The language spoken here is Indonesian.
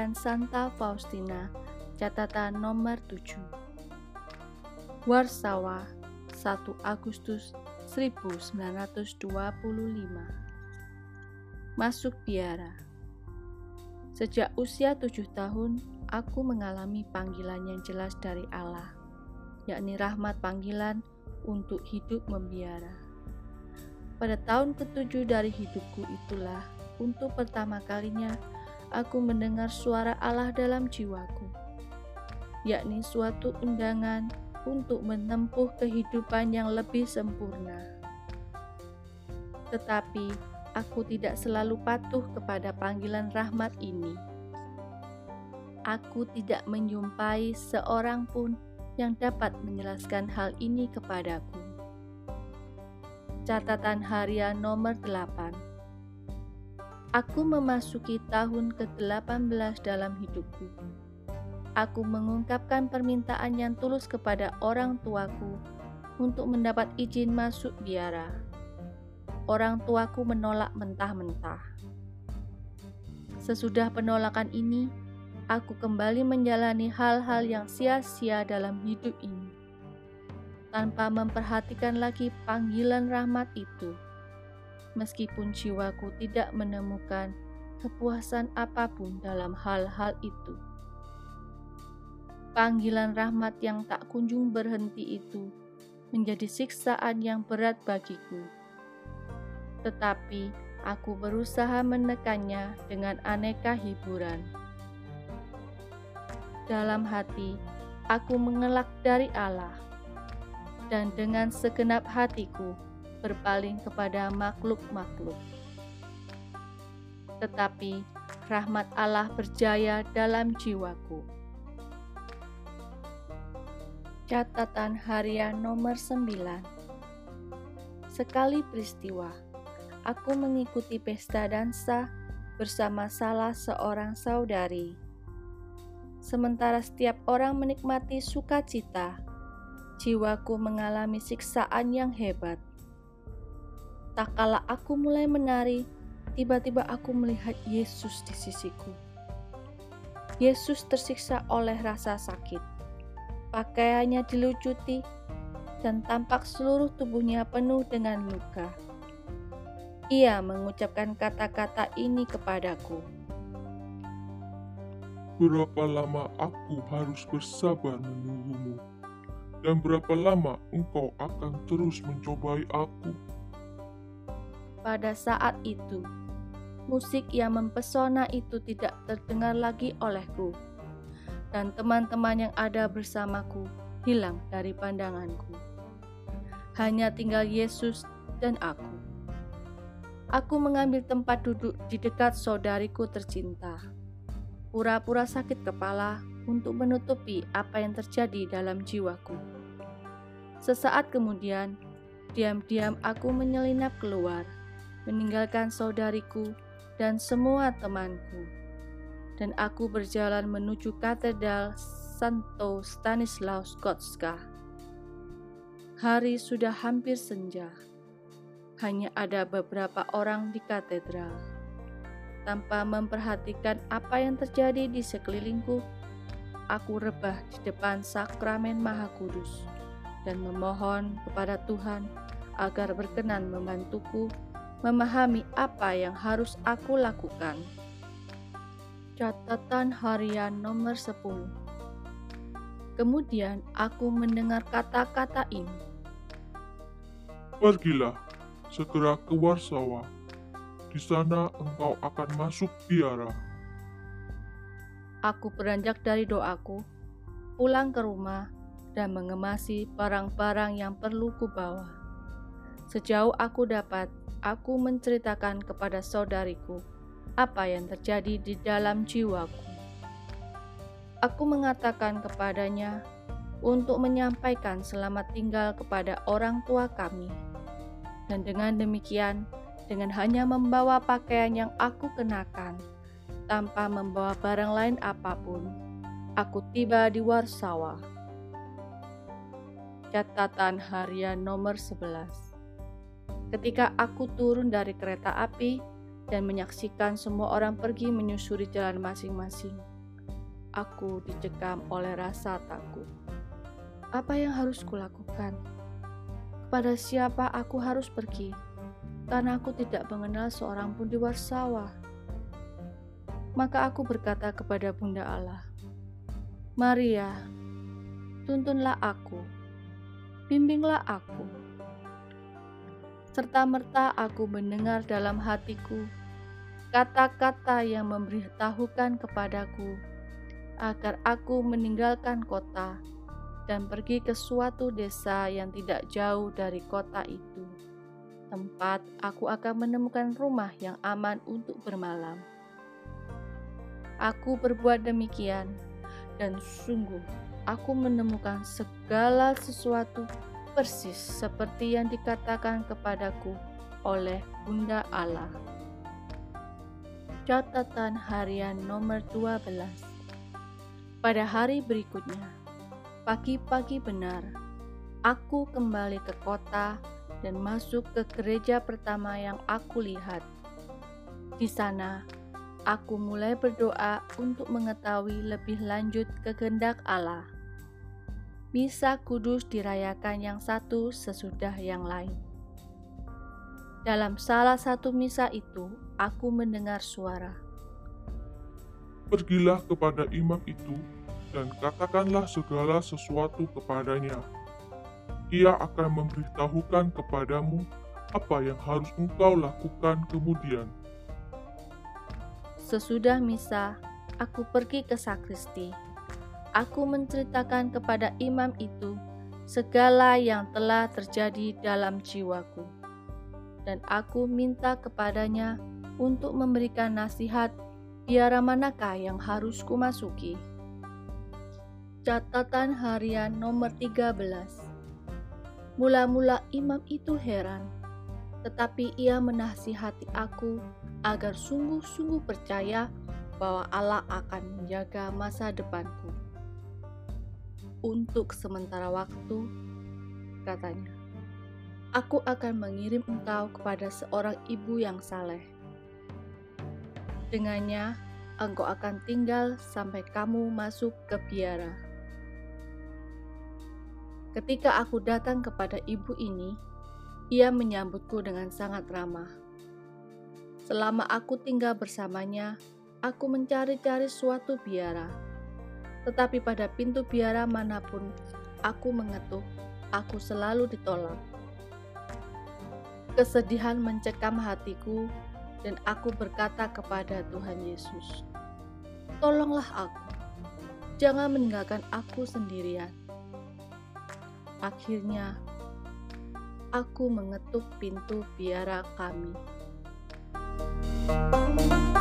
Harian Santa Faustina, catatan nomor 7. Warsawa, 1 Agustus 1925. Masuk biara. Sejak usia tujuh tahun, aku mengalami panggilan yang jelas dari Allah, yakni rahmat panggilan untuk hidup membiara. Pada tahun ketujuh dari hidupku itulah, untuk pertama kalinya, aku mendengar suara Allah dalam jiwaku, yakni suatu undangan untuk menempuh kehidupan yang lebih sempurna. Tetapi aku tidak selalu patuh kepada panggilan rahmat ini. Aku tidak menyumpai seorang pun yang dapat menjelaskan hal ini kepadaku. Catatan harian nomor 8 Aku memasuki tahun ke-18 dalam hidupku. Aku mengungkapkan permintaan yang tulus kepada orang tuaku untuk mendapat izin masuk biara. Orang tuaku menolak mentah-mentah. Sesudah penolakan ini, aku kembali menjalani hal-hal yang sia-sia dalam hidup ini, tanpa memperhatikan lagi panggilan rahmat itu. Meskipun jiwaku tidak menemukan kepuasan apa pun dalam hal-hal itu, panggilan rahmat yang tak kunjung berhenti itu menjadi siksaan yang berat bagiku. Tetapi aku berusaha menekannya dengan aneka hiburan. Dalam hati, aku mengelak dari Allah, dan dengan segenap hatiku berpaling kepada makhluk-makhluk. Tetapi rahmat Allah berjaya dalam jiwaku. Catatan harian nomor 9 Sekali peristiwa, aku mengikuti pesta dansa bersama salah seorang saudari Sementara setiap orang menikmati sukacita, jiwaku mengalami siksaan yang hebat. Tak kala aku mulai menari, tiba-tiba aku melihat Yesus di sisiku. Yesus tersiksa oleh rasa sakit. Pakaiannya dilucuti dan tampak seluruh tubuhnya penuh dengan luka. Ia mengucapkan kata-kata ini kepadaku berapa lama aku harus bersabar menunggumu, dan berapa lama engkau akan terus mencobai aku. Pada saat itu, musik yang mempesona itu tidak terdengar lagi olehku, dan teman-teman yang ada bersamaku hilang dari pandanganku. Hanya tinggal Yesus dan aku. Aku mengambil tempat duduk di dekat saudariku tercinta pura-pura sakit kepala untuk menutupi apa yang terjadi dalam jiwaku. Sesaat kemudian, diam-diam aku menyelinap keluar, meninggalkan saudariku dan semua temanku. Dan aku berjalan menuju katedral Santo Stanislaus Gotska. Hari sudah hampir senja. Hanya ada beberapa orang di katedral tanpa memperhatikan apa yang terjadi di sekelilingku, aku rebah di depan sakramen Maha Kudus dan memohon kepada Tuhan agar berkenan membantuku memahami apa yang harus aku lakukan. Catatan harian nomor 10 Kemudian aku mendengar kata-kata ini. Pergilah, segera ke Warsawa, di sana engkau akan masuk biara. Aku beranjak dari doaku, pulang ke rumah, dan mengemasi barang-barang yang perlu kubawa. Sejauh aku dapat, aku menceritakan kepada saudariku apa yang terjadi di dalam jiwaku. Aku mengatakan kepadanya untuk menyampaikan selamat tinggal kepada orang tua kami, dan dengan demikian dengan hanya membawa pakaian yang aku kenakan, tanpa membawa barang lain apa pun. Aku tiba di Warsawa. Catatan harian nomor 11 Ketika aku turun dari kereta api dan menyaksikan semua orang pergi menyusuri jalan masing-masing, aku dicekam oleh rasa takut. Apa yang harus kulakukan? Kepada siapa aku harus pergi? Karena aku tidak mengenal seorang pun di Warsawa. Maka aku berkata kepada Bunda Allah, Maria, tuntunlah aku, bimbinglah aku. Serta-merta aku mendengar dalam hatiku kata-kata yang memberitahukan kepadaku agar aku meninggalkan kota dan pergi ke suatu desa yang tidak jauh dari kota itu, tempat aku akan menemukan rumah yang aman untuk bermalam. Aku berbuat demikian, dan sungguh aku menemukan segala sesuatu persis seperti yang dikatakan kepadaku oleh Bunda Allah. Catatan harian nomor 12 Pada hari berikutnya, Pagi-pagi benar, aku kembali ke kota dan masuk ke gereja pertama yang aku lihat. Di sana, aku mulai berdoa untuk mengetahui lebih lanjut kehendak Allah. Misa kudus dirayakan yang satu sesudah yang lain. Dalam salah satu misa itu, aku mendengar suara. Pergilah kepada imam itu dan katakanlah segala sesuatu kepadanya. Ia akan memberitahukan kepadamu apa yang harus engkau lakukan kemudian. Sesudah misa, aku pergi ke sakristi. Aku menceritakan kepada imam itu segala yang telah terjadi dalam jiwaku. Dan aku minta kepadanya untuk memberikan nasihat biara manakah yang harus kumasuki. Catatan harian nomor 13 Mula-mula imam itu heran, tetapi ia menasihati aku agar sungguh-sungguh percaya bahwa Allah akan menjaga masa depanku. Untuk sementara waktu, katanya, aku akan mengirim engkau kepada seorang ibu yang saleh. Dengannya, engkau akan tinggal sampai kamu masuk ke biara. Ketika aku datang kepada ibu ini, ia menyambutku dengan sangat ramah. Selama aku tinggal bersamanya, aku mencari-cari suatu biara. Tetapi pada pintu biara mana pun aku mengetuk, aku selalu ditolak. Kesedihan mencekam hatiku dan aku berkata kepada Tuhan Yesus, "Tolonglah aku, jangan meninggalkan aku sendirian." Akhirnya, aku mengetuk pintu biara kami. thank you